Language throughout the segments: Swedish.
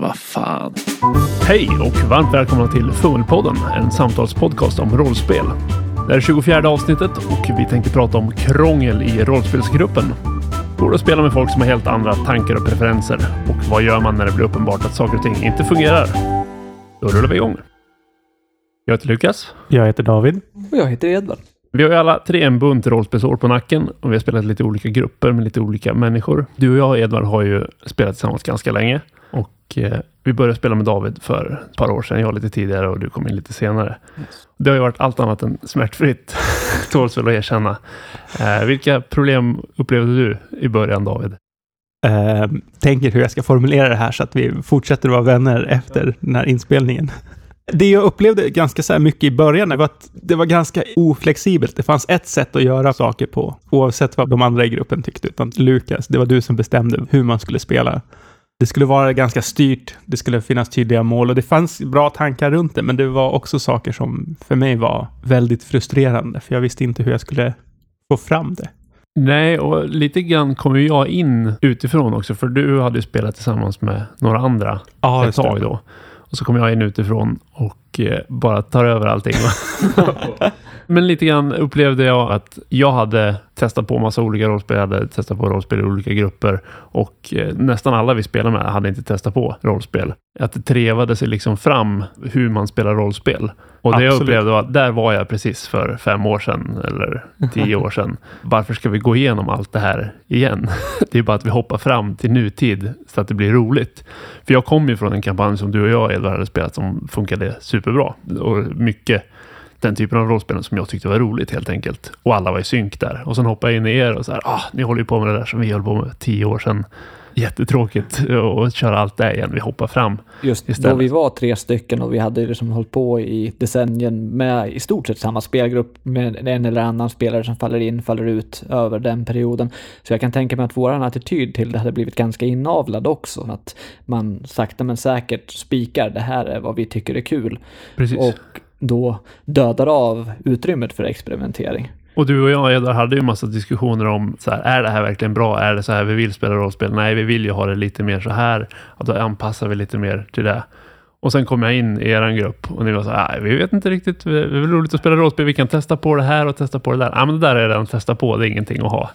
Vad fan. Hej och varmt välkomna till Fummelpodden, en samtalspodcast om rollspel. Det är 24 avsnittet och vi tänkte prata om krångel i rollspelsgruppen. Går det att spela med folk som har helt andra tankar och preferenser? Och vad gör man när det blir uppenbart att saker och ting inte fungerar? Då rullar vi igång. Jag heter Lukas. Jag heter David. Och jag heter Edvard. Vi har ju alla tre en bunt rollspelsår på nacken och vi har spelat lite olika grupper med lite olika människor. Du och jag, Edvard, har ju spelat tillsammans ganska länge och eh, vi började spela med David för ett par år sedan. Jag lite tidigare och du kom in lite senare. Yes. Det har ju varit allt annat än smärtfritt, tåls väl att erkänna. Eh, vilka problem upplevde du i början, David? Eh, tänker hur jag ska formulera det här så att vi fortsätter vara vänner efter den här inspelningen. Det jag upplevde ganska så mycket i början var att det var ganska oflexibelt. Det fanns ett sätt att göra saker på, oavsett vad de andra i gruppen tyckte. Utan Lukas, det var du som bestämde hur man skulle spela. Det skulle vara ganska styrt, det skulle finnas tydliga mål och det fanns bra tankar runt det, men det var också saker som för mig var väldigt frustrerande, för jag visste inte hur jag skulle få fram det. Nej, och lite grann kom ju jag in utifrån också, för du hade spelat tillsammans med några andra Ja, ett tag då. Och så kommer jag in utifrån och eh, bara tar över allting. Men lite grann upplevde jag att jag hade testat på massa olika rollspel. Jag hade testat på rollspel i olika grupper och eh, nästan alla vi spelade med hade inte testat på rollspel. Att det trevade sig liksom fram hur man spelar rollspel. Och det jag Absolut. upplevde var att där var jag precis för fem år sedan eller tio år sedan. Varför ska vi gå igenom allt det här igen? Det är bara att vi hoppar fram till nutid så att det blir roligt. För jag kom ju från en kampanj som du och jag Edvard hade spelat som funkade superbra. Och mycket den typen av rollspel som jag tyckte var roligt helt enkelt. Och alla var i synk där. Och sen hoppade jag in i er och så här, ah, ni håller ju på med det där som vi höll på med tio år sedan. Jättetråkigt att köra allt det igen. Vi hoppar fram. Just Istället. då vi var tre stycken och vi hade liksom hållit på i decennien med i stort sett samma spelgrupp med en eller annan spelare som faller in, faller ut över den perioden. Så jag kan tänka mig att våran attityd till det hade blivit ganska inavlad också. Att man sakta men säkert spikar, det här är vad vi tycker är kul. Precis. Och då dödar av utrymmet för experimentering. Och du och jag Edvard hade ju massa diskussioner om så här, är det här verkligen bra? Är det så här vi vill spela rollspel? Nej, vi vill ju ha det lite mer så här. Och då anpassar vi lite mer till det. Och sen kom jag in i er grupp och ni var så här, "Nej, vi vet inte riktigt, det är väl roligt att spela rollspel, vi kan testa på det här och testa på det där. Ja, men det där är redan testat på, det är ingenting att ha.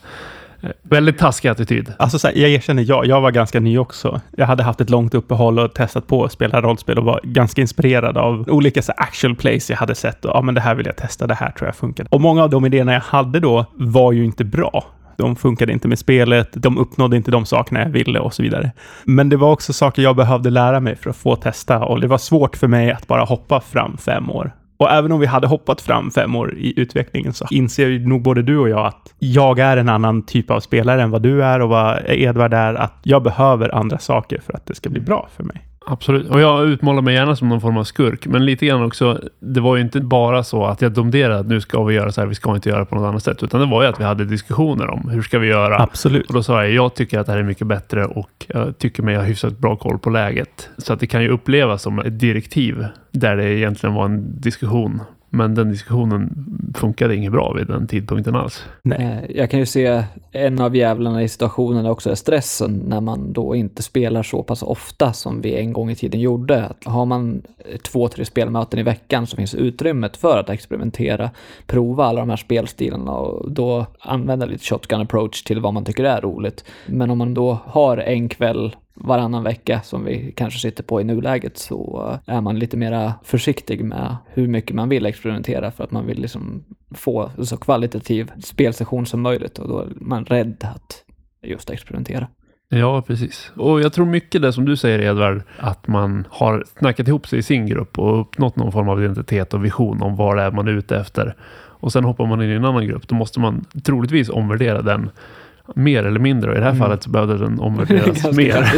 Eh, väldigt taskig attityd. Alltså, så här, jag erkänner, jag, jag var ganska ny också. Jag hade haft ett långt uppehåll och testat på att spela rollspel och var ganska inspirerad av olika så här, actual plays jag hade sett. Och, ja, men det här vill jag testa, det här tror jag funkar. Och många av de idéerna jag hade då var ju inte bra. De funkade inte med spelet, de uppnådde inte de sakerna jag ville och så vidare. Men det var också saker jag behövde lära mig för att få testa och det var svårt för mig att bara hoppa fram fem år. Och även om vi hade hoppat fram fem år i utvecklingen så inser ju nog både du och jag att jag är en annan typ av spelare än vad du är och vad Edvard är. Att jag behöver andra saker för att det ska bli bra för mig. Absolut. Och jag utmålar mig gärna som någon form av skurk. Men lite grann också, det var ju inte bara så att jag domderade att nu ska vi göra så här, vi ska inte göra på något annat sätt. Utan det var ju att vi hade diskussioner om hur ska vi göra. Absolut. Och då sa jag, jag tycker att det här är mycket bättre och jag tycker mig ha hyfsat bra koll på läget. Så att det kan ju upplevas som ett direktiv där det egentligen var en diskussion. Men den diskussionen funkade inget bra vid den tidpunkten alls. Nej. Eh, Jag kan ju se en av jävlarna i situationen också är stressen när man då inte spelar så pass ofta som vi en gång i tiden gjorde. Att Har man två, tre spelmöten i veckan så finns utrymmet för att experimentera, prova alla de här spelstilarna och då använda lite shotgun approach till vad man tycker är roligt. Men om man då har en kväll varannan vecka som vi kanske sitter på i nuläget så är man lite mera försiktig med hur mycket man vill experimentera för att man vill liksom få så kvalitativ spelsession som möjligt och då är man rädd att just experimentera. Ja, precis. Och jag tror mycket det som du säger Edvard, att man har snackat ihop sig i sin grupp och uppnått någon form av identitet och vision om vad det är man är ute efter. Och sen hoppar man in i en annan grupp. Då måste man troligtvis omvärdera den mer eller mindre. Och i det här Mm. fallet så behövde den omvärderas mer.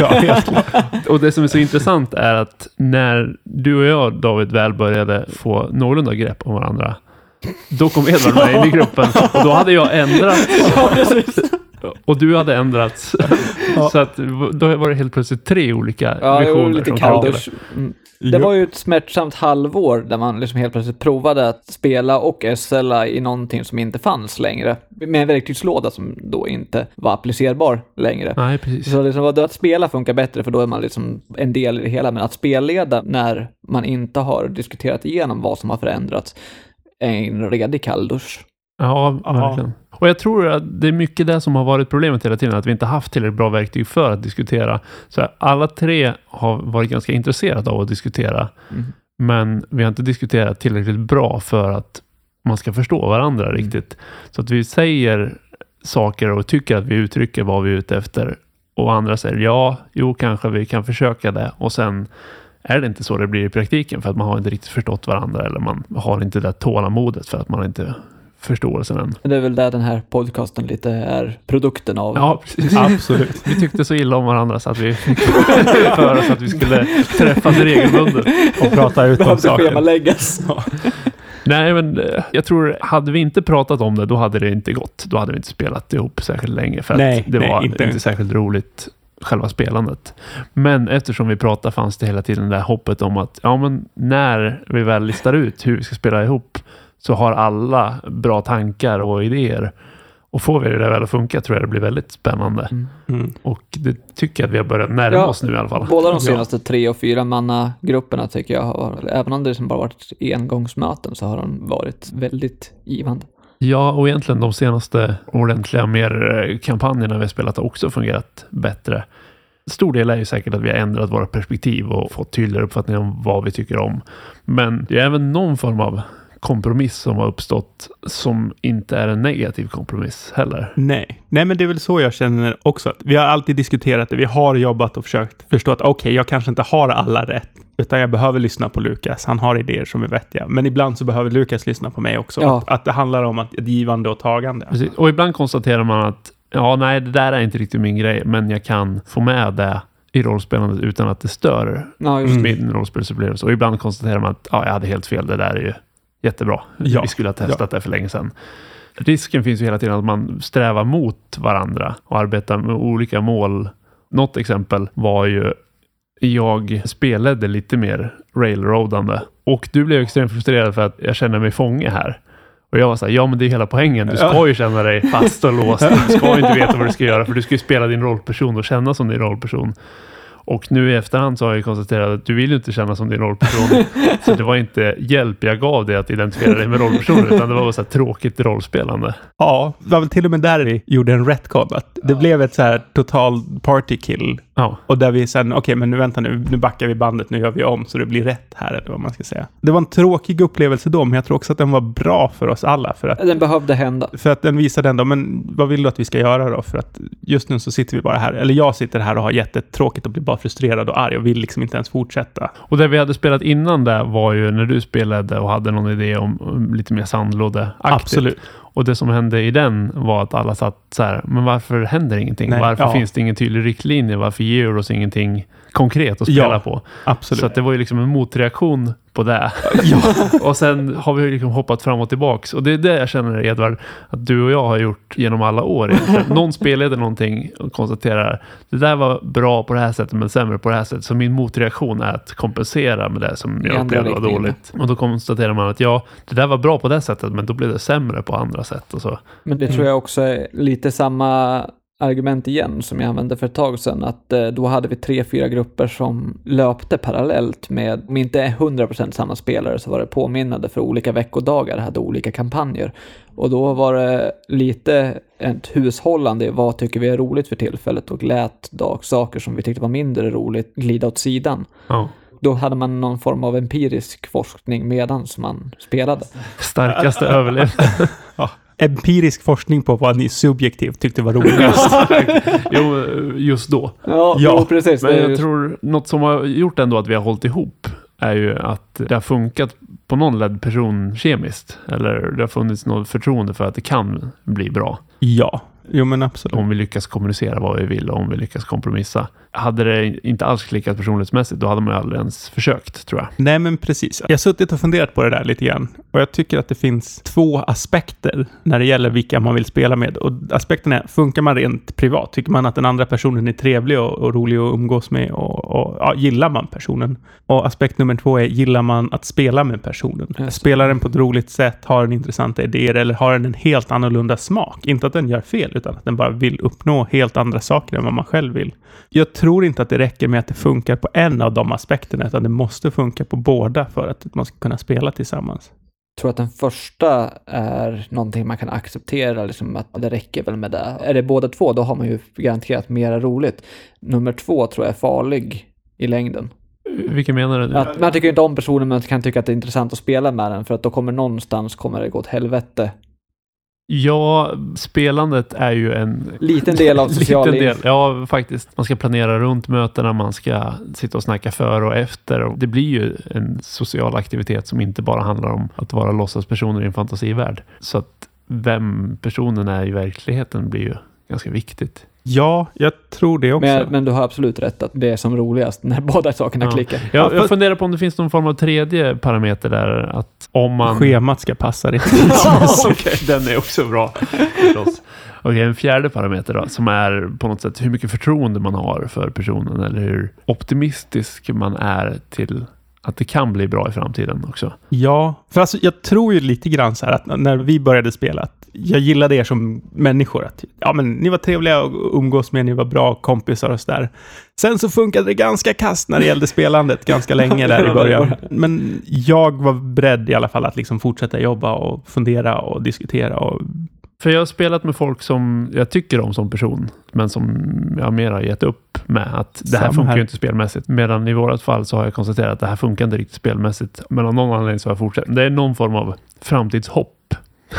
ja. Och det som är så intressant är att när du och jag, David, väl började få någorlunda grepp om varandra, då kom Edvard med in i gruppen och då hade jag ändrat och du hade ändrats. Ja. Så att, då var det helt plötsligt tre olika Ja, var visioner. lite kalldusch. Mm. Det Jo. var ju ett smärtsamt halvår där man liksom helt plötsligt provade att spela och SLa i någonting som inte fanns längre. Med en verktygslåda som då inte var applicerbar längre. Nej, precis. Så liksom, att spela funkar bättre för då är man liksom en del i det hela. Men att spelleda när man inte har diskuterat igenom vad som har förändrats är en redig kalldusch. Ja, Ja. verkligen. Och jag tror att det är mycket det som har varit problemet hela tiden, att vi inte haft tillräckligt bra verktyg för att diskutera. Så alla tre har varit ganska intresserade av att diskutera, Mm. men vi har inte diskuterat tillräckligt bra för att man ska förstå varandra Mm. riktigt. Så att vi säger saker och tycker att vi uttrycker vad vi är ute efter och andra säger ja, jo, kanske vi kan försöka det och sen är det inte så det blir i praktiken för att man har inte riktigt förstått varandra eller man har inte det där tålamodet för att man inte förståelsen än. Det är väl där den här podcasten lite är produkten av. Ja, precis. Absolut. Vi tyckte så illa om varandra så att vi fick för oss att vi skulle träffas regelbundet. Och prata ut om saken. schemaläggas. Nej, men eh, jag tror, hade vi inte pratat om det, då hade det inte gått. Då hade vi inte spelat ihop särskilt länge, för Nej, att det nej, var inte. inte. särskilt roligt, själva spelandet. Men eftersom vi pratade fanns det hela tiden det där hoppet om att, ja men när vi väl listar ut hur vi ska spela ihop, så har alla bra tankar och idéer. Och får vi det där väl att funka tror jag det blir väldigt spännande. Mm. Och det tycker jag att vi har börjat närma Ja, oss nu i alla fall. Båda de Ja. senaste tre och fyra manna grupperna tycker jag har, även om det liksom bara varit engångsmöten så har de varit väldigt givande. Ja, och egentligen de senaste ordentliga mer eh, kampanjerna vi har spelat har också fungerat bättre. Stor del är ju säkert att vi har ändrat våra perspektiv och fått tydligare uppfattningar om vad vi tycker om. Men det är även någon form av kompromiss som har uppstått som inte är en negativ kompromiss heller. Nej. Nej, men det är väl så jag känner också. Att vi har alltid diskuterat det. Vi har jobbat och försökt förstå att okej, jag kanske inte har alla rätt. Utan jag behöver lyssna på Lukas. Han har idéer som är vettiga. Men ibland så behöver Lukas lyssna på mig också. Ja. Att, att det handlar om att ett givande och tagande. Precis. Och ibland konstaterar man att ja, nej, det där är inte riktigt min grej, men jag kan få med det i rollspelandet utan att det stör Ja, just min rollspelsupplevelse. Och ibland konstaterar man att ja, jag hade helt fel, det där är ju jättebra. Ja. Vi skulle ha testat det för länge sedan. Risken finns ju hela tiden att man strävar mot varandra och arbetar med olika mål. Något exempel var ju jag spelade lite mer railroadande och du blev extremt frustrerad för att jag känner mig fånge här. Och jag var så här, ja men det är hela poängen. Du ska Ja. ju känna dig fast och låst. Du ska ju inte veta vad du ska göra för du ska ju spela din rollperson och känna som din rollperson. Och nu i efterhand så har jag konstaterat att du vill ju inte känna som din rollperson. så det var inte hjälp jag gav dig att identifiera dig med rollpersonen utan det var bara så tråkigt rollspelande. Ja, det var väl till och med där vi gjorde en retcon. Att det blev ett så här total party kill. Ja, Och där vi sen, okej, men nu vänta nu, nu backar vi bandet, nu gör vi om så det blir rätt här, eller vad man ska säga. Det var en tråkig upplevelse då, men jag tror också att den var bra för oss alla. För att, Den behövde hända. för att den visade ändå, men vad vill du att vi ska göra då? För att just nu så sitter vi bara här, eller jag sitter här och har jättetråkigt och blir bara frustrerad och arg och vill liksom inte ens fortsätta. och det vi hade spelat innan där var ju när du spelade och hade någon idé om lite mer sandlådeaktigt. Absolut. Och det som hände i den var att alla satt så här, men varför händer ingenting? Nej, varför ja. finns det ingen tydlig riktlinje? Varför ger oss ingenting konkret att spela Ja, på? Absolut. Så att det var ju liksom en motreaktion på det. och sen har vi liksom hoppat fram och tillbaks. Och det är det jag känner, Edvard, att du och jag har gjort genom alla år. Någon spelade någonting och konstaterar det där var bra på det här sättet men sämre på det här sättet. Så min motreaktion är att kompensera med det som jag upplevde var dåligt. Och då konstaterar man att ja, det där var bra på det sättet men då blev det sämre på andra sätt. Och så. Men det tror jag också är lite samma argument igen som jag använde för ett tag sedan. Att eh, då hade vi tre, fyra grupper som löpte parallellt med, om inte 100% samma spelare så var det påminnande för olika veckodagar hade olika kampanjer. Och då var det lite ett hushållande i vad tycker vi är roligt för tillfället och lät dag, saker som vi tyckte var mindre roligt glida åt sidan. Ja. Då hade man någon form av empirisk forskning medan man spelade. Starkaste överlevnad. Ja. Empirisk forskning på vad ni subjektivt tyckte var roligast. jo, just då. Ja, Ja, jo, precis. Men jag tror något som har gjort ändå att vi har hållit ihop är ju att det har funkat på någon ledd person kemiskt. Eller det har funnits något förtroende för att det kan bli bra. ja. Jo, men absolut. Om vi lyckas kommunicera vad vi vill och om vi lyckas kompromissa. Hade det inte alls klickat personlighetsmässigt, då hade man ju aldrig ens försökt, tror jag. Nej, men precis. Jag har suttit och funderat på det där lite grann. Och jag tycker att det finns två aspekter när det gäller vilka man vill spela med. Och aspekten är, funkar man rent privat? Tycker man att den andra personen är trevlig och, och rolig att umgås med? Och, och ja, gillar man personen? Och aspekt nummer två är, gillar man att spela med personen? Just. Spelar den på ett roligt sätt? Har den intressanta idéer? Eller har den en helt annorlunda smak? Inte att den gör fel, utan att den bara vill uppnå helt andra saker än vad man själv vill. Jag tror inte att det räcker med att det funkar på en av de aspekterna, utan det måste funka på båda för att man ska kunna spela tillsammans. Jag tror att den första är någonting man kan acceptera, liksom att det räcker väl med det. Är det båda två, då har man ju garanterat mera roligt. Nummer två tror jag är farlig i längden. Vilken menar du? Att man tycker inte om personen men kan tycka att det är intressant att spela med den för att då kommer någonstans kommer det gå åt helvete. Ja, spelandet är ju en Liten del av social liten del. Ja, faktiskt. Man ska planera runt mötena, man ska sitta och snacka före och efter. Och Det blir ju en social aktivitet som inte bara handlar om att vara låtsaspersoner i en fantasivärld. Så att vem personen är i verkligheten blir ju ganska viktigt. Ja, jag tror det också. Men, men du har absolut rätt att det är som roligast när båda sakerna Ja. klickar. Jag, Ja, jag funderar på om det finns någon form av tredje parameter där. Att om man... Schemat ska passa det. Okej, den är också bra förstås. Okej, en fjärde parameter då, som är på något sätt hur mycket förtroende man har för personen eller hur optimistisk man är till att det kan bli bra i framtiden också. Ja, för alltså jag tror ju lite grann så här att när vi började spela, att jag gillade er som människor. Att, ja, men ni var trevliga att umgås med, ni var bra kompisar och sådär. Sen så funkade det ganska kast när det gällde spelandet ganska länge där i början. Men jag var beredd i alla fall att liksom fortsätta jobba och fundera och diskutera och För jag har spelat med folk som jag tycker om som person, men som jag mer har gett upp med. Att det här Samma funkar ju inte spelmässigt. Medan i vårat fall så har jag konstaterat att det här funkar inte riktigt spelmässigt. Men av någon anledning så har jag fortsatt. Det är någon form av framtidshopp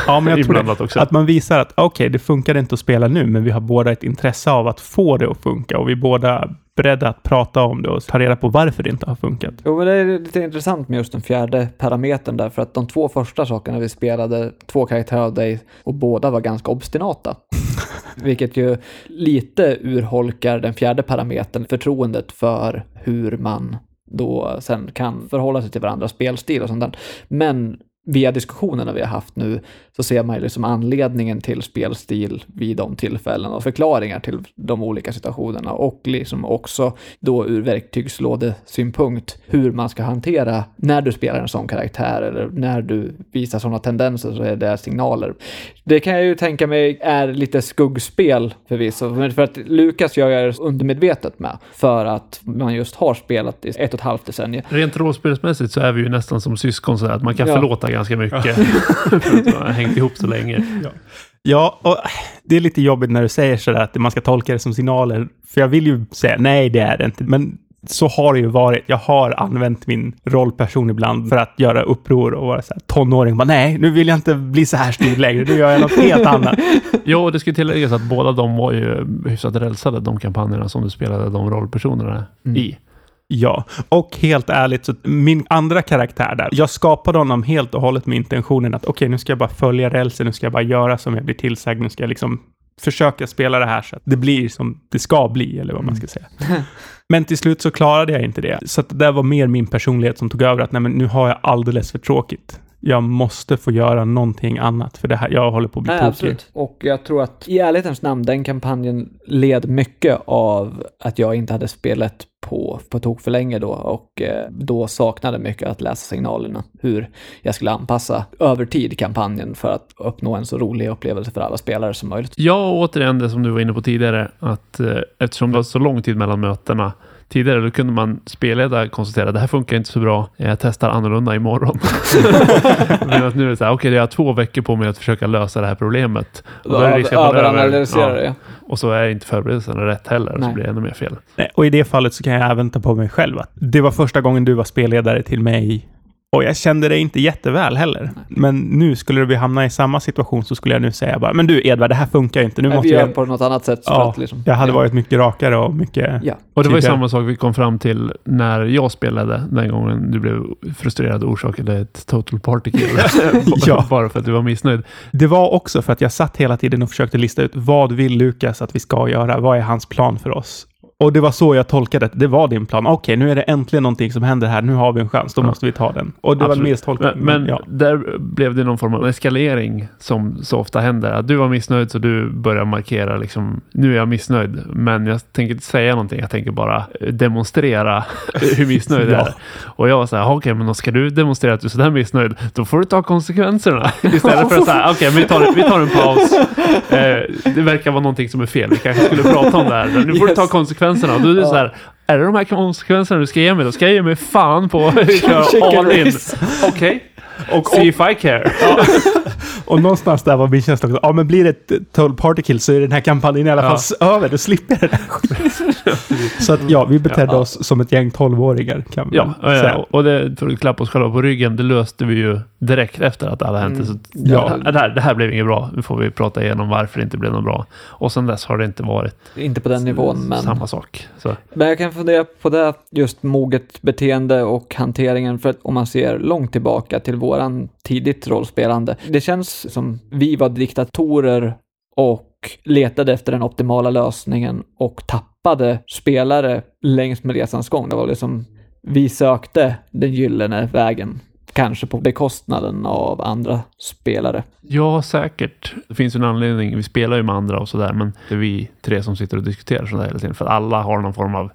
Ja, men jag tror det. också. Att man visar att okej, det funkar inte att spela nu, men vi har båda ett intresse av att få det att funka och vi är båda beredda att prata om det och ta reda på varför det inte har funkat. Jo, men det är lite intressant med just den fjärde parametern där, för att de två första sakerna vi spelade, två karaktärer av dig, och båda var ganska obstinata. Vilket ju lite urholkar den fjärde parametern, förtroendet för hur man då sen kan förhålla sig till varandras spelstil och sånt där. Men via diskussionerna vi har haft nu så ser man ju liksom anledningen till spelstil vid de tillfällen och förklaringar till de olika situationerna och liksom också då ur verktygslådesynpunkt hur man ska hantera när du spelar en sån karaktär eller när du visar sådana tendenser så är det signaler. Det kan jag ju tänka mig är lite skuggspel förvisso, men för att Lukas gör jag det undermedvetet med för att man just har spelat i ett och ett halvt decennium. Rent rollspelsmässigt så är vi ju nästan som syskon så att man kan Ja. förlåta ganska mycket. för att man har hängt ihop så länge. Ja, och det är lite jobbigt när du säger sådär att man ska tolka det som signaler. För jag vill ju säga nej, det är det inte. Men så har det ju varit. Jag har använt min rollperson ibland för att göra uppror och vara så här tonåring. Bara, nej, nu vill jag inte bli så här stor längre. Nu gör jag något helt annat. Jo, och det ska tilläggas att båda de var ju hyfsat rälsade, de kampanjerna som du spelade de rollpersonerna Mm. i. Ja, och helt ärligt, så min andra karaktär där, jag skapade honom helt och hållet med intentionen att okej, nu ska jag bara följa rälsen, nu ska jag bara göra som jag blir tillsagd, nu ska jag liksom försöka spela det här så att det blir som det ska bli, eller vad man ska säga. Men till slut så klarade jag inte det. Så det där var mer min personlighet som tog över, att nej, men nu har jag alldeles för tråkigt. Jag måste få göra någonting annat, för det här, jag håller på att bli Nej, tokig. absolut. Och jag tror att i ärlighetens namn, den kampanjen led mycket av att jag inte hade spelat på, på tok för länge då och eh, då saknade mycket att läsa signalerna. Hur jag skulle anpassa över tid kampanjen för att uppnå en så rolig upplevelse för alla spelare som möjligt. Ja, återigen det som du var inne på tidigare, att eh, eftersom det var så lång tid mellan mötena tidigare, då kunde man spelleda konstatera att det här funkar inte så bra, jag testar annorlunda imorgon. Men att nu är det så här, okej, jag har två veckor på mig att försöka lösa det här problemet. Och då är det risk att man Överanalysera över- det. ja, Och så är inte förberedelserna rätt heller, Nej. så blir det ännu mer fel. Nej, Och i det fallet så kan jag även ta på mig själv att det var första gången du var spelledare till mig Och jag kände det inte jätteväl heller. Men nu skulle vi hamna i samma situation så skulle jag nu säga bara, men du Edvard, det här funkar inte. Nu Nej, måste vi gör vi... på något annat sätt. Ja, att liksom, jag hade ja. varit mycket rakare och mycket... Ja, Och det var ju samma sak vi kom fram till när jag spelade den gången du blev frustrerad och orsakade ett total party kill. Ja. Bara för att du var missnöjd. Det var också för att jag satt hela tiden och försökte lista ut vad vill Lukas att vi ska göra? Vad är hans plan för oss? Och det var så jag tolkade det. Det var din plan. Okej, nu är det äntligen någonting som händer här. Nu har vi en chans. Då Ja. måste vi ta den. Och det var Absolut. min tolkning. Men, men ja. där blev det någon form av eskalering som så ofta händer. Att du var missnöjd så du börjar markera liksom, nu är jag missnöjd. Men jag tänker inte säga någonting. Jag tänker bara demonstrera hur missnöjd jag Ja. är. Och jag var så här, okej, men då ska du demonstrera att du är sådär missnöjd, då får du ta konsekvenserna. Istället för att säga, okej, men vi tar, vi tar en paus. Eh, det verkar vara någonting som är fel. Vi kanske skulle prata om det här. Nu får du ta Yes. Konsekvenserna. Och då är det så här, är det de här konsekvenserna du ska ge mig? Då ska jag ge mig fan på att köra all in. Okej. Och, See if I care. och någonstans där var min känsla också. Ja, men blir det ett party kill så är den här kampanjen i alla Ja. fall s- över. Då slipper jag det där skiten. Så att ja, vi betedde Ja. oss som ett gäng tolvåringar kan vi Ja, väl säga. ja, och det för att klappa oss själva på ryggen, det löste vi ju direkt efter att det hade hänt. Mm. Så, Ja. ja, det, här, det här blev inget bra. Nu får vi prata igenom varför det inte blev något bra. Och sen dess har det inte varit Inte på den nivån, men... samma sak. Så, Men jag kan fundera på det, just moget beteende och hanteringen, för att om man ser långt tillbaka till våran tidigt rollspelande. Det känns som vi var diktatorer och letade efter den optimala lösningen och tappade spelare längs med resans gång. Det var liksom, vi sökte den gyllene vägen. Kanske på bekostnaden av andra spelare. ja, säkert. Det finns ju en anledning. Vi spelar ju med andra och sådär, men det är vi tre som sitter och diskuterar sådär hela tiden. För alla har någon form av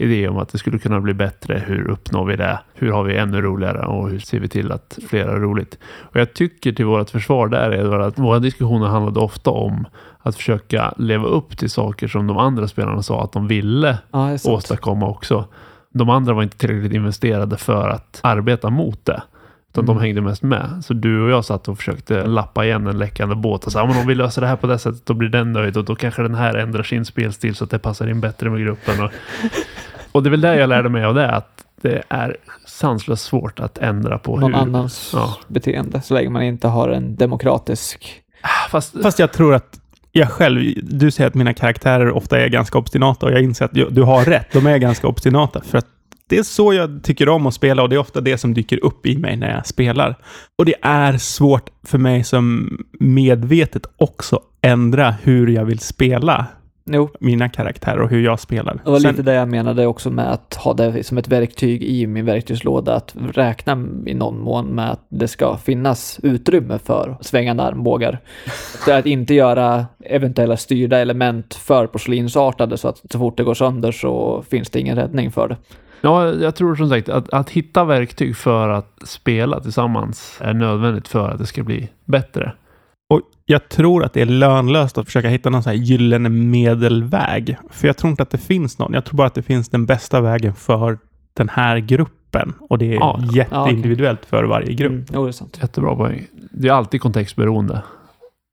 idé om att det skulle kunna bli bättre. Hur uppnår vi det? Hur har vi ännu roligare? Och hur ser vi till att fler har roligt? Och jag tycker till vårt försvar där är att våra diskussioner handlade ofta om att försöka leva upp till saker som de andra spelarna sa att de ville Ja, åstadkomma också. De andra var inte tillräckligt investerade för att arbeta mot det. Utan de Mm. hängde mest med. Så du och jag satt och försökte lappa igen en läckande båt och sa om vi löser det här på det sättet då blir den nöjd och då kanske den här ändrar sin spelstil så att det passar in bättre med gruppen. Och, och det är väl det jag lärde mig av det att det är sanslöst svårt att ändra på Någon hur... annans Ja. beteende, så länge man inte har en demokratisk... Fast, Fast jag tror att jag själv, du säger att mina karaktärer ofta är ganska obstinata och jag inser att du, du har rätt. De är ganska obstinata för att det är så jag tycker om att spela och det är ofta det som dyker upp i mig när jag spelar. Och det är svårt för mig som medvetet också ändra hur jag vill spela Jo, mina karaktärer och hur jag spelar. Det var Sen- lite det jag menade också med att ha det som ett verktyg i min verktygslåda, att räkna i någon mån med att det ska finnas utrymme för svängande armbågar. Det är att inte göra eventuella styrda element för porslinsartade så att så fort det går sönder så finns det ingen räddning för det. Ja, jag tror som sagt att, att hitta verktyg för att spela tillsammans är nödvändigt för att det ska bli bättre. Och jag tror att det är lönlöst att försöka hitta någon så här gyllene medelväg. För jag tror inte att det finns någon. Jag tror bara att det finns den bästa vägen för den här gruppen. Och det är Ja. jätteindividuellt för varje grupp. Mm, jo, det är sant. Jättebra poäng. Det är alltid kontextberoende.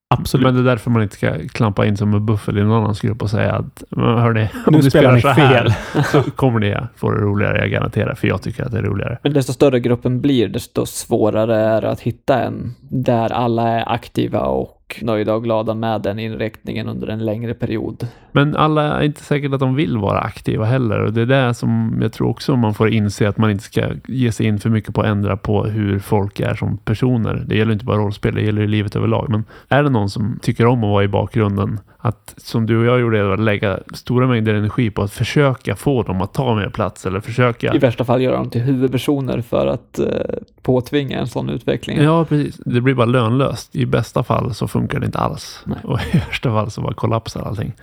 Absolut. Men det är därför man inte ska klampa in som en buffel i någon annans grupp och säga att "Men hörni, om Nu ni spelar spelar ni så här fel." så kommer ni få det roligare, jag garanterar. För jag tycker att det är roligare. Men desto större gruppen blir, desto svårare är det att hitta en där alla är aktiva och nöjda och glada med den inriktningen under en längre period. Men alla är inte säkert att de vill vara aktiva heller. Och det är det som jag tror också man får inse att man inte ska ge sig in för mycket på att ändra på hur folk är som personer. Det gäller inte bara rollspel, det gäller i livet överlag. Men är det någon som tycker om att vara i bakgrunden, att som du och jag gjorde, att lägga stora mängder energi på att försöka få dem att ta mer plats eller försöka I värsta fall göra dem till huvudpersoner för att eh, påtvinga en sån utveckling. Ja, precis. Det blir bara lönlöst. I bästa fall så funkar det inte alls. Nej. Och i värsta fall så bara kollapsar allting.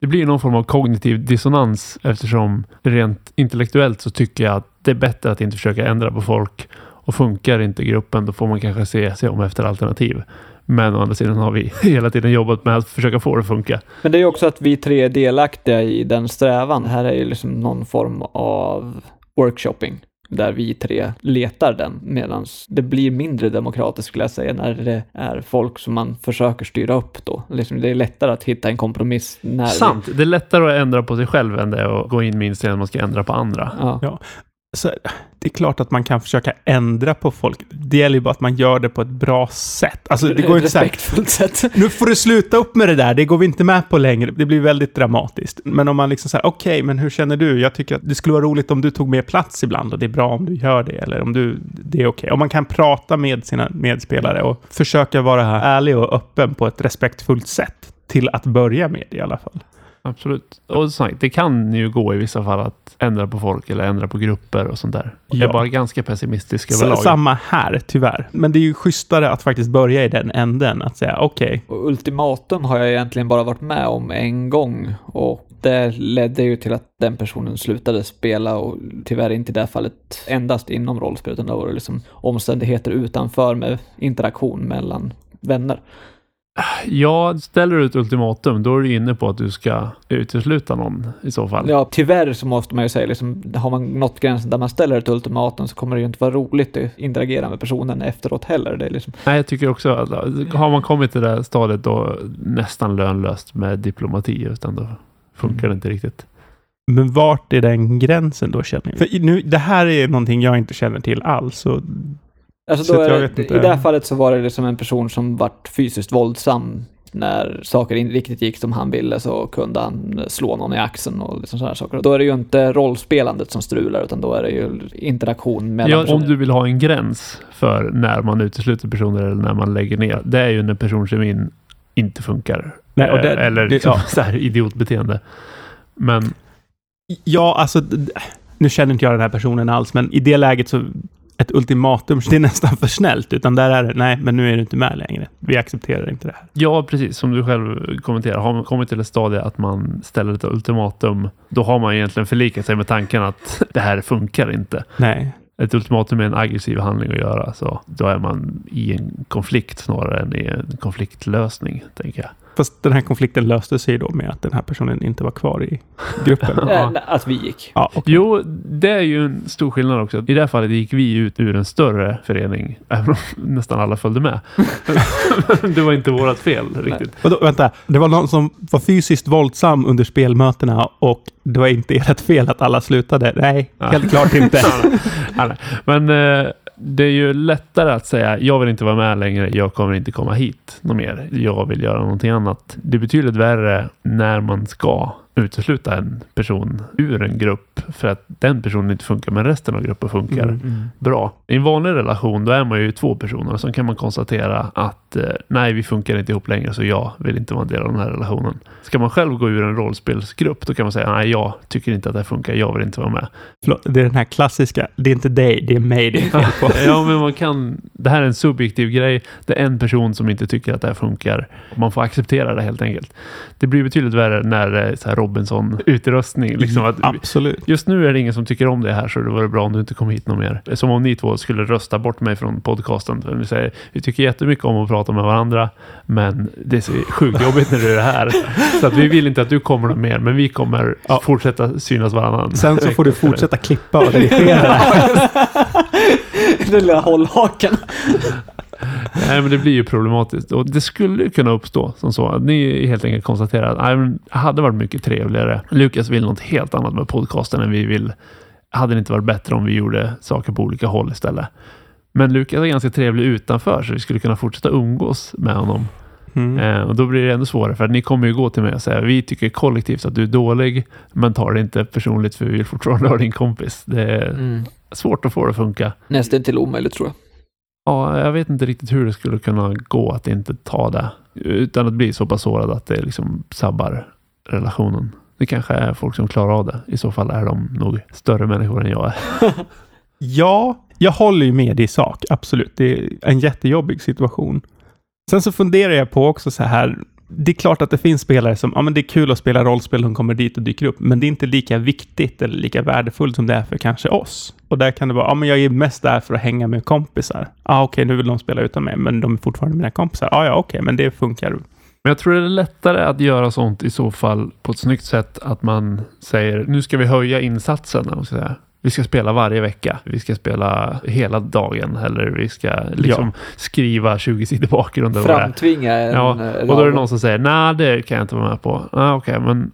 Det blir någon form av kognitiv dissonans eftersom rent intellektuellt så tycker jag att det är bättre att inte försöka ändra på folk. Och funkar inte gruppen då får man kanske se, se om efter alternativ. Men å andra sidan har vi hela tiden jobbat med att försöka få det att funka. Men det är också att vi tre är delaktiga i den strävan. Här är ju liksom någon form av workshopping där vi tre letar den, medan det blir mindre demokratiskt skulle jag säga när det är folk som man försöker styra upp då. Liksom det är lättare att hitta en kompromiss när Sant. Det är lättare att ändra på sig själv än det är att gå in med inställningen att man ska ändra på andra. Vi, ja. Ja. Så det är klart att man kan försöka ändra på folk. Det gäller ju bara att man gör det på ett bra sätt. Alltså, det går inte så här, sätt. nu får du sluta upp med det där, det går vi inte med på längre. Det blir väldigt dramatiskt. Men om man liksom säger, okej, men hur känner du? Jag tycker att det skulle vara roligt om du tog mer plats ibland och det är bra om du gör det. Eller om du, det är okej. Om man kan prata med sina medspelare och försöka vara ärlig och öppen på ett respektfullt sätt. Till att börja med i alla fall. Absolut. Och sagt, det kan ju gå i vissa fall att ändra på folk eller ändra på grupper och sånt där. Jag är Ja. bara ganska pessimistisk överlag. Samma här, tyvärr. Men det är ju schysstare att faktiskt börja i den änden. Att säga, okej, Och ultimatum har jag egentligen bara varit med om en gång och det ledde ju till att den personen slutade spela och tyvärr inte i det här fallet endast inom rollspel utan det var liksom omständigheter utanför med interaktion mellan vänner. Ja, ställer du ett ultimatum, då är du inne på att du ska utesluta någon i så fall. Ja, tyvärr så måste man ju säga liksom, har man nått gränsen där man ställer ett ultimatum så kommer det ju inte vara roligt att interagera med personen efteråt heller. Det är liksom, Nej, jag tycker också att har man kommit till det stadiet då nästan lönlöst med diplomati, utan då funkar det inte riktigt. men vart är den gränsen då känner jag? För nu, det här är någonting jag inte känner till alls. Och Alltså Så då är. I det här fallet så var det liksom en person som vart fysiskt våldsam. När saker inte riktigt gick som han ville så kunde han slå någon i axeln och liksom sådana saker. Då är det ju inte rollspelandet som strular utan då är det ju interaktion mellan Ja, om personer. du vill ha en gräns för när man utesluter personer eller när man lägger ner, det är ju när personkemin inte funkar. Nej, och det- Eh, eller det- liksom ja. så här idiotbeteende. Men ja, alltså, nu känner inte jag den här personen alls, men i det läget så ett ultimatum, det är nästan för snällt. Utan där är det, nej, men nu är du inte med längre. Vi accepterar inte det här. ja, precis som du själv kommenterar. Har man kommit till ett stadie att man ställer ett ultimatum, då har man egentligen förlikat sig med tanken att det här funkar inte. Nej. Ett ultimatum är en aggressiv handling att göra, så då är man i en konflikt snarare än i en konfliktlösning, tänker jag. Fast den här konflikten löste sig då med att den här personen inte var kvar i gruppen. Nej, Att vi gick. Ja, okej. Jo, det är ju en stor skillnad också. I det här fallet gick vi ut ur en större förening, även om nästan alla följde med. det var inte vårt fel riktigt. Vadå, vänta, det var någon som var fysiskt våldsam under spelmötena och det var inte ert fel att alla slutade. Nej, helt klart inte. Ja, nej. Men eh, det är ju lättare att säga jag vill inte vara med längre, jag kommer inte komma hit något mer. Jag vill göra någonting annat. Det är betydligt värre när man ska utesluta en person ur en grupp för att den personen inte funkar men resten av gruppen funkar Mm. bra. I en vanlig relation då är man ju två personer och så kan man konstatera att eh, nej, vi funkar inte ihop längre så jag vill inte vara en del av den här relationen. Ska man själv gå ur en rollspelsgrupp då kan man säga nej, jag tycker inte att det här funkar, jag vill inte vara med. Det är den här klassiska, det är inte dig, det är mig det är fel på. Ja, men man kan. Det här är en subjektiv grej. Det är en person som inte tycker att det här funkar. Man får acceptera det helt enkelt. Det blir betydligt värre när det är så här Robinson-utrustning. Liksom att Absolut. Just nu är det ingen som tycker om det här så det vore bra om du inte kom hit någon mer. Som om ni två skulle rösta bort mig från podcasten. För Ni säger vi tycker jättemycket om att prata med varandra men det är så sjukt jobbigt när du är här. Så att vi vill inte att du kommer någon mer men vi kommer Ja. fortsätta synas varannan. Sen så får du fortsätta klippa och redigera. Den lilla hållhaken. Nej, men det blir ju problematiskt. Och det skulle ju kunna uppstå som så. Att ni helt enkelt konstaterar att nej, men det hade varit mycket trevligare. Lukas vill något helt annat med podcasten än vi vill. Hade det inte varit bättre om vi gjorde saker på olika håll istället? Men Lukas är ganska trevlig utanför så vi skulle kunna fortsätta umgås med honom. Mm. Eh, och då blir det ännu svårare för att ni kommer ju gå till mig och säga vi tycker kollektivt att du är dålig men tar det inte personligt för vi vill fortfarande ha din kompis. Det är Mm. svårt att få det att funka. Nästan till omöjligt tror jag. Ja, jag vet inte riktigt hur det skulle kunna gå att inte ta det. Utan att bli så pass sårad att det liksom sabbar relationen. Det kanske är folk som klarar av det. I så fall är de nog större människor än jag är. Ja, jag håller ju med i sak. Absolut. Det är en jättejobbig situation. Sen så funderar jag på också så här. Det är klart att det finns spelare som, ja men det är kul att spela rollspel, de kommer dit och dyker upp, men det är inte lika viktigt eller lika värdefullt som det är för kanske oss. Och där kan det vara, ja men jag är mest där för att hänga med kompisar. Ja ah, okej, nu vill de spela utan mig, men de är fortfarande mina kompisar. Ah, ja okej, men det funkar. Men jag tror det är lättare att göra sånt i så fall på ett snyggt sätt att man säger nu ska vi höja insatsen. eller vad man ska säga. Vi ska spela varje vecka. Vi ska spela hela dagen eller vi ska liksom skriva 20 sidor bakgrund. Framtvinga en... Ja, eh, och då är det någon som säger nej det kan jag inte vara med på. Ah, Okej, men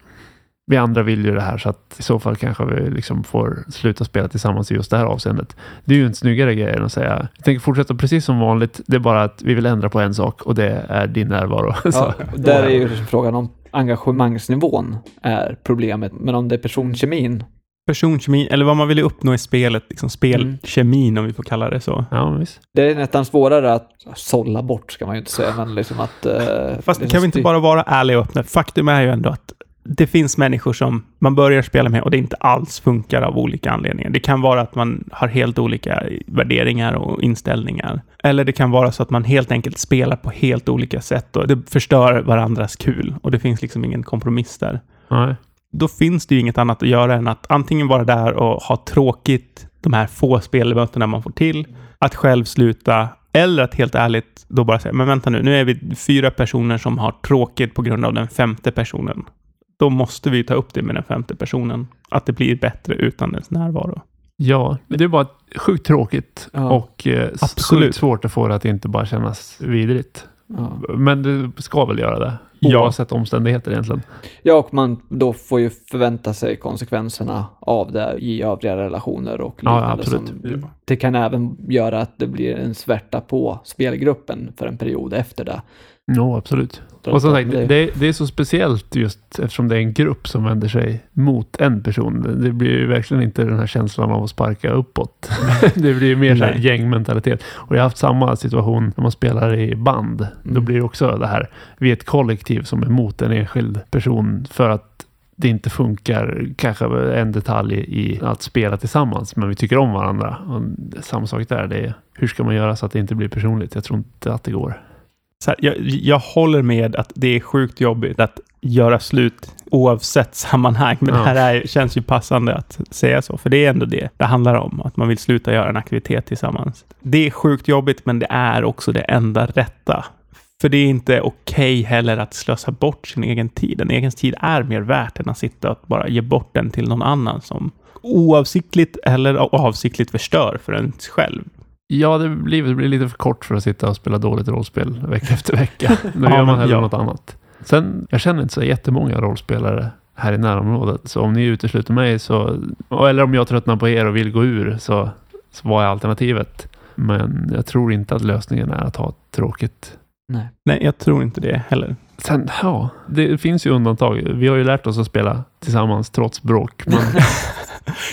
vi andra vill ju det här så att i så fall kanske vi liksom får sluta spela tillsammans i just det här avseendet. Det är ju en snyggare grej än att säga jag tänker fortsätta precis som vanligt. Det är bara att vi vill ändra på en sak och det är din närvaro. Ja, där är ju frågan om engagemangsnivån är problemet. Men om det är personkemin personkemin, eller vad man vill uppnå i spelet, liksom spelkemin mm. om vi får kalla det så. Ja, visst. Det är nästan svårare att sålla bort, ska man ju inte säga, men liksom att... Uh, Fast kan vi inte bara vara ärliga och öppna? Faktum är ju ändå att det finns människor som man börjar spela med och det inte alls funkar av olika anledningar. Det kan vara att man har helt olika värderingar och inställningar. Eller det kan vara så att man helt enkelt spelar på helt olika sätt och det förstör varandras kul och det finns liksom ingen kompromiss där. Nej då finns det ju inget annat att göra än att antingen vara där och ha tråkigt de här få spelmötena man får till, att själv sluta, eller att helt ärligt då bara säga, men vänta nu, nu är vi fyra personer som har tråkigt på grund av den femte personen. Då måste vi ta upp det med den femte personen, att det blir bättre utan dess närvaro. Ja, det är bara sjukt tråkigt ja. och eh, Absolut. sjukt svårt att få det att inte bara kännas vidrigt. Ja. Men det ska väl göra det? Oavsett ja. omständigheter egentligen. Ja, och man då får ju förvänta sig konsekvenserna av det i övriga relationer och liknande. Ja, absolut. Som, det kan även göra att det blir en svärta på spelgruppen för en period efter det. Ja, absolut. Och som sagt, det, det, är så speciellt just eftersom det är en grupp som vänder sig mot en person. Det blir ju verkligen inte den här känslan av att sparka uppåt. det blir ju mer så här gängmentalitet. Och jag har haft samma situation när man spelar i band. Mm. Då blir det också det här, vi är ett kollektiv som är mot en enskild person för att det inte funkar, kanske en detalj i att spela tillsammans, men vi tycker om varandra. Och samma sak där, det är hur ska man göra så att det inte blir personligt? Jag tror inte att det går här, jag, jag håller med att det är sjukt jobbigt att göra slut oavsett sammanhang. Men ja. det här är, känns ju passande att säga så, för det är ändå det det handlar om. Att man vill sluta göra en aktivitet tillsammans. Det är sjukt jobbigt, men det är också det enda rätta. För det är inte okej okay heller att slösa bort sin egen tid. En egen tid är mer värt än att sitta och bara ge bort den till någon annan som oavsiktligt eller avsiktligt förstör för en själv. Ja, det blir, det blir lite för kort för att sitta och spela dåligt rollspel vecka efter vecka. Då gör man hellre ja. något annat. Sen, jag känner inte så jättemånga rollspelare här i närområdet. Så om ni utesluter mig så, eller om jag tröttnar på er och vill gå ur så, så vad är alternativet? Men jag tror inte att lösningen är att ha tråkigt. Nej. Nej, jag tror inte det heller. Sen, ja, det finns ju undantag. Vi har ju lärt oss att spela tillsammans trots bråk. Men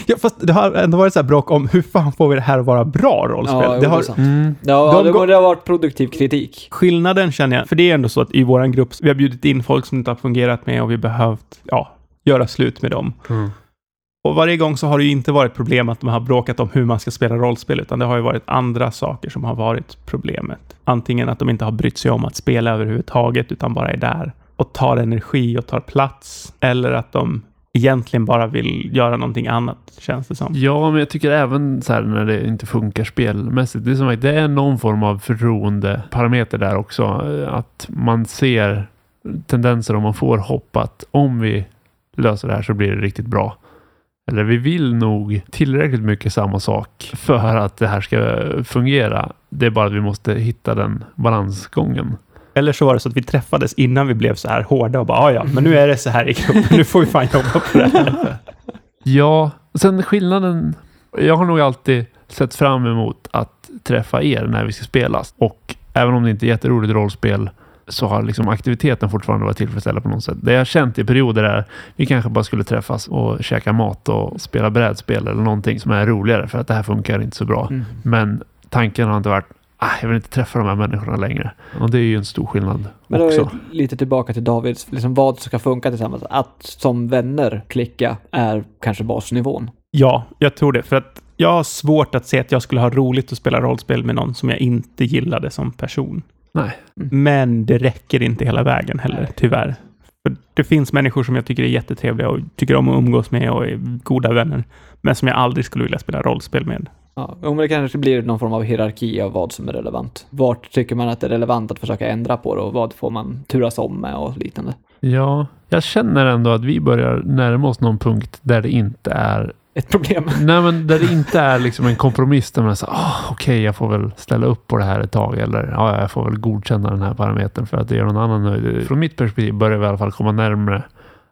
ja, fast det har ändå varit så här bråk om hur fan får vi det här att vara bra rollspel? Ja, det, har, mm. ja, de, det, det har varit produktiv kritik. Skillnaden känner jag, för det är ändå så att i vår grupp, vi har bjudit in folk som inte har fungerat med och vi behövt ja, göra slut med dem. Mm. Och varje gång så har det ju inte varit problem att de har bråkat om hur man ska spela rollspel, utan det har ju varit andra saker som har varit problemet. Antingen att de inte har brytt sig om att spela överhuvudtaget, utan bara är där och tar energi och tar plats. Eller att de egentligen bara vill göra någonting annat, känns det som. Ja, men jag tycker även så här när det inte funkar spelmässigt. Det är som att det är någon form av förtroendeparameter där också. Att man ser tendenser och man får hopp att om vi löser det här så blir det riktigt bra. Eller vi vill nog tillräckligt mycket samma sak för att det här ska fungera. Det är bara att vi måste hitta den balansgången. Eller så var det så att vi träffades innan vi blev så här hårda och bara, ah, ja, men nu är det så här i gruppen, nu får vi fan jobba på det här. ja, sen skillnaden. Jag har nog alltid sett fram emot att träffa er när vi ska spelas. Och även om det inte är jätteroligt rollspel så har liksom aktiviteten fortfarande varit tillfredsställande på något sätt. Det jag har känt i perioder är vi kanske bara skulle träffas och käka mat och spela brädspel eller någonting som är roligare för att det här funkar inte så bra. Mm. Men tanken har inte varit ah, jag vill inte träffa de här människorna längre. Och det är ju en stor skillnad Men då också. är lite tillbaka till Davids, liksom vad ska funka tillsammans. Att som vänner klicka är kanske basnivån. Ja, jag tror det. För att jag har svårt att se att jag skulle ha roligt att spela rollspel med någon som jag inte gillade som person. Nej. Mm. Men det räcker inte hela vägen heller, Nej. tyvärr. För det finns människor som jag tycker är jättetrevliga och tycker om att umgås med och är goda vänner. Men som jag aldrig skulle vilja spela rollspel med. Ja, men det kanske blir någon form av hierarki av vad som är relevant. Vart tycker man att det är relevant att försöka ändra på det och vad får man turas om med och liknande. Ja, jag känner ändå att vi börjar närma oss någon punkt där det inte är ett problem. Nej, men där det inte är liksom en kompromiss där man säger oh, okej, okay, jag får väl ställa upp på det här ett tag eller ja, jag får väl godkänna den här parametern för att det gör någon annan nöjd. Från mitt perspektiv börjar vi i alla fall komma närmre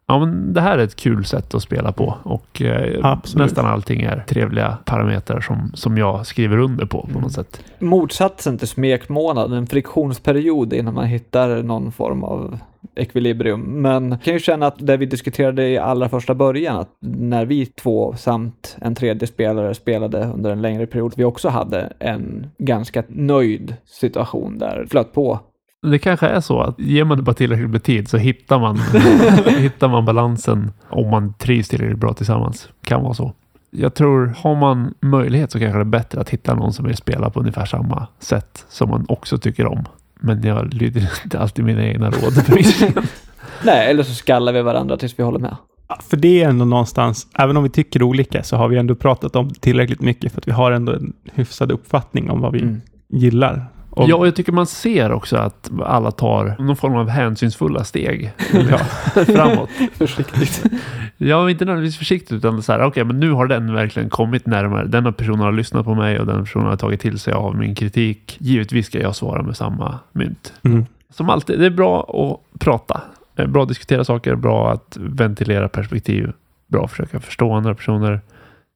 ja, men det här är ett kul sätt att spela på och eh, nästan allting är trevliga parametrar som, som jag skriver under på på något sätt. Motsatsen till smekmånad, en friktionsperiod innan man hittar någon form av ekvilibrium. Men jag kan ju känna att det vi diskuterade i allra första början, att när vi två samt en tredje spelare spelade under en längre period, vi också hade en ganska nöjd situation där flöt på. Det kanske är så att ger man det bara tillräckligt med tid så hittar man, hittar man balansen om man trivs tillräckligt bra tillsammans. Kan vara så. Jag tror, har man möjlighet så kanske det är bättre att hitta någon som vill spela på ungefär samma sätt som man också tycker om. Men jag lyder inte alltid mina egna råd. Nej, eller så skallar vi varandra tills vi håller med. Ja, För det är ändå någonstans, även om vi tycker olika, så har vi ändå pratat om tillräckligt mycket för att vi har ändå en hyfsad uppfattning om vad vi Mm. gillar. Och, Ja, jag tycker man ser också att alla tar någon form av hänsynsfulla steg ja. framåt. Försiktigt. Ja, inte nödvändigtvis försiktigt utan så här, okej, men nu har den verkligen kommit närmare. Denna personen har lyssnat på mig och den personen har tagit till sig av min kritik. Givetvis ska jag svara med samma mynt. Mm. Som alltid, det är bra att prata. Är bra att diskutera saker, bra att ventilera perspektiv, bra att försöka förstå andra personer,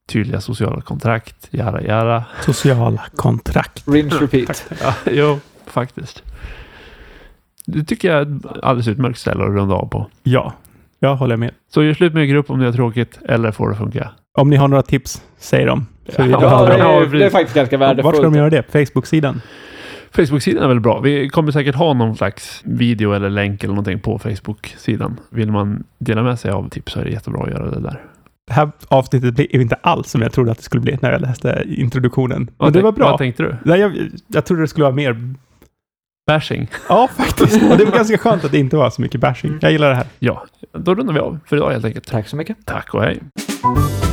tydliga sociala kontrakt, jara jara. Sociala kontrakt. Rinse repeat. Ja, jo, faktiskt. Det tycker jag är ett alldeles utmärkt ställe att runda av på. Ja, jag håller med. Så gör slut med er grupp om det är tråkigt eller får det funka. Om ni har några tips, säg dem. Ja, det, är, det är faktiskt ganska Vart ska de värdefullt. göra det? Facebook-sidan? Facebook-sidan är väl bra. Vi kommer säkert ha någon slags video eller länk eller någonting på Facebook-sidan. Vill man dela med sig av tips så är det jättebra att göra det där. Det här avsnittet blev inte alls som jag trodde att det skulle bli när jag läste introduktionen. Men Vad det tänk- var bra. Vad tänkte du? Nej, jag, jag trodde det skulle vara mer... Bashing? Ja, faktiskt. Och det var ganska skönt att det inte var så mycket bashing. Jag gillar det här. Ja, då rundar vi av för idag helt enkelt. Tack så mycket. Tack och hej.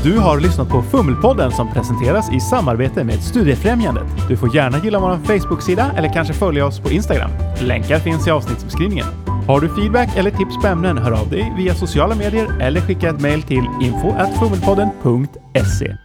Du har lyssnat på Fummelpodden som presenteras i samarbete med Studiefrämjandet. Du får gärna gilla vår Facebook-sida eller kanske följa oss på Instagram. Länkar finns i avsnittsbeskrivningen. Har du feedback eller tips på ämnen, hör av dig via sociala medier eller skicka ett mejl till info.fummelpodden.se.